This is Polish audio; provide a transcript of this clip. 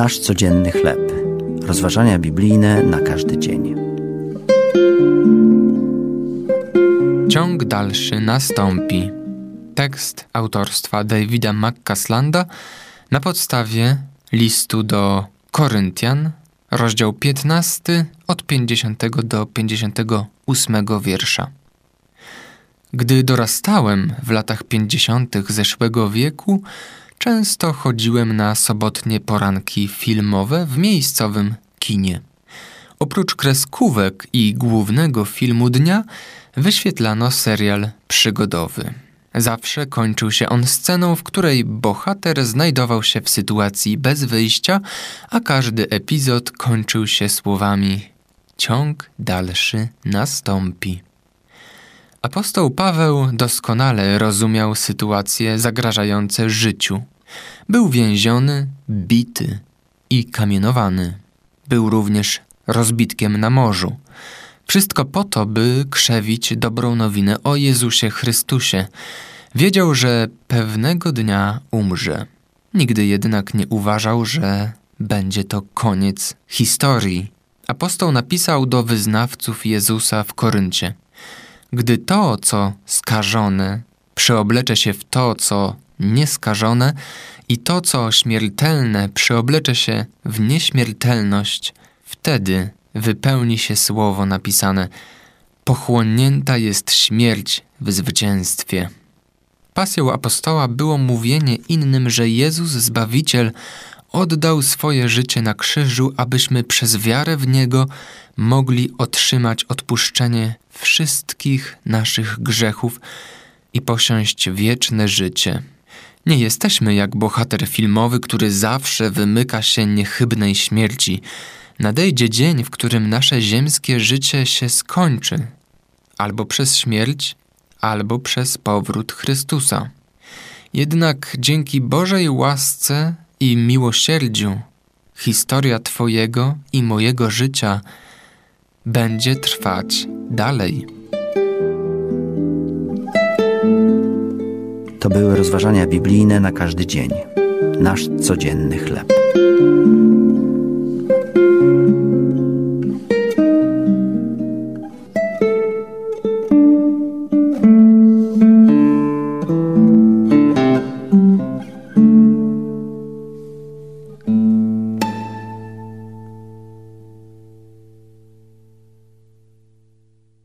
Nasz codzienny chleb. Rozważania biblijne na każdy dzień. Ciąg dalszy nastąpi. Tekst autorstwa Davida McCaslanda na podstawie listu do Koryntian, rozdział 15 od 50 do 58 wiersza. Gdy dorastałem w latach 50. zeszłego wieku, często chodziłem na sobotnie poranki filmowe w miejscowym kinie. Oprócz kreskówek i głównego filmu dnia, wyświetlano serial przygodowy. Zawsze kończył się on sceną, w której bohater znajdował się w sytuacji bez wyjścia, a każdy epizod kończył się słowami: Ciąg dalszy nastąpi. Apostoł Paweł doskonale rozumiał sytuacje zagrażające życiu. Był więziony, bity i kamienowany. Był również rozbitkiem na morzu. Wszystko po to, by krzewić dobrą nowinę o Jezusie Chrystusie. Wiedział, że pewnego dnia umrze. Nigdy jednak nie uważał, że będzie to koniec historii. Apostoł napisał do wyznawców Jezusa w Koryncie – gdy to, co skażone, przeoblecze się w to, co nieskażone, i to, co śmiertelne, przeoblecze się w nieśmiertelność, wtedy wypełni się słowo napisane: Pochłonięta jest śmierć w zwycięstwie. Pasją apostoła było mówienie innym, że Jezus Zbawiciel oddał swoje życie na krzyżu, abyśmy przez wiarę w Niego mogli otrzymać odpuszczenie wszystkich naszych grzechów i posiąść wieczne życie. Nie jesteśmy jak bohater filmowy, który zawsze wymyka się niechybnej śmierci. Nadejdzie dzień, w którym nasze ziemskie życie się skończy albo przez śmierć, albo przez powrót Chrystusa. Jednak dzięki Bożej łasce i miłosierdziu historia Twojego i mojego życia będzie trwać dalej. To były rozważania biblijne na każdy dzień. Nasz codzienny chleb.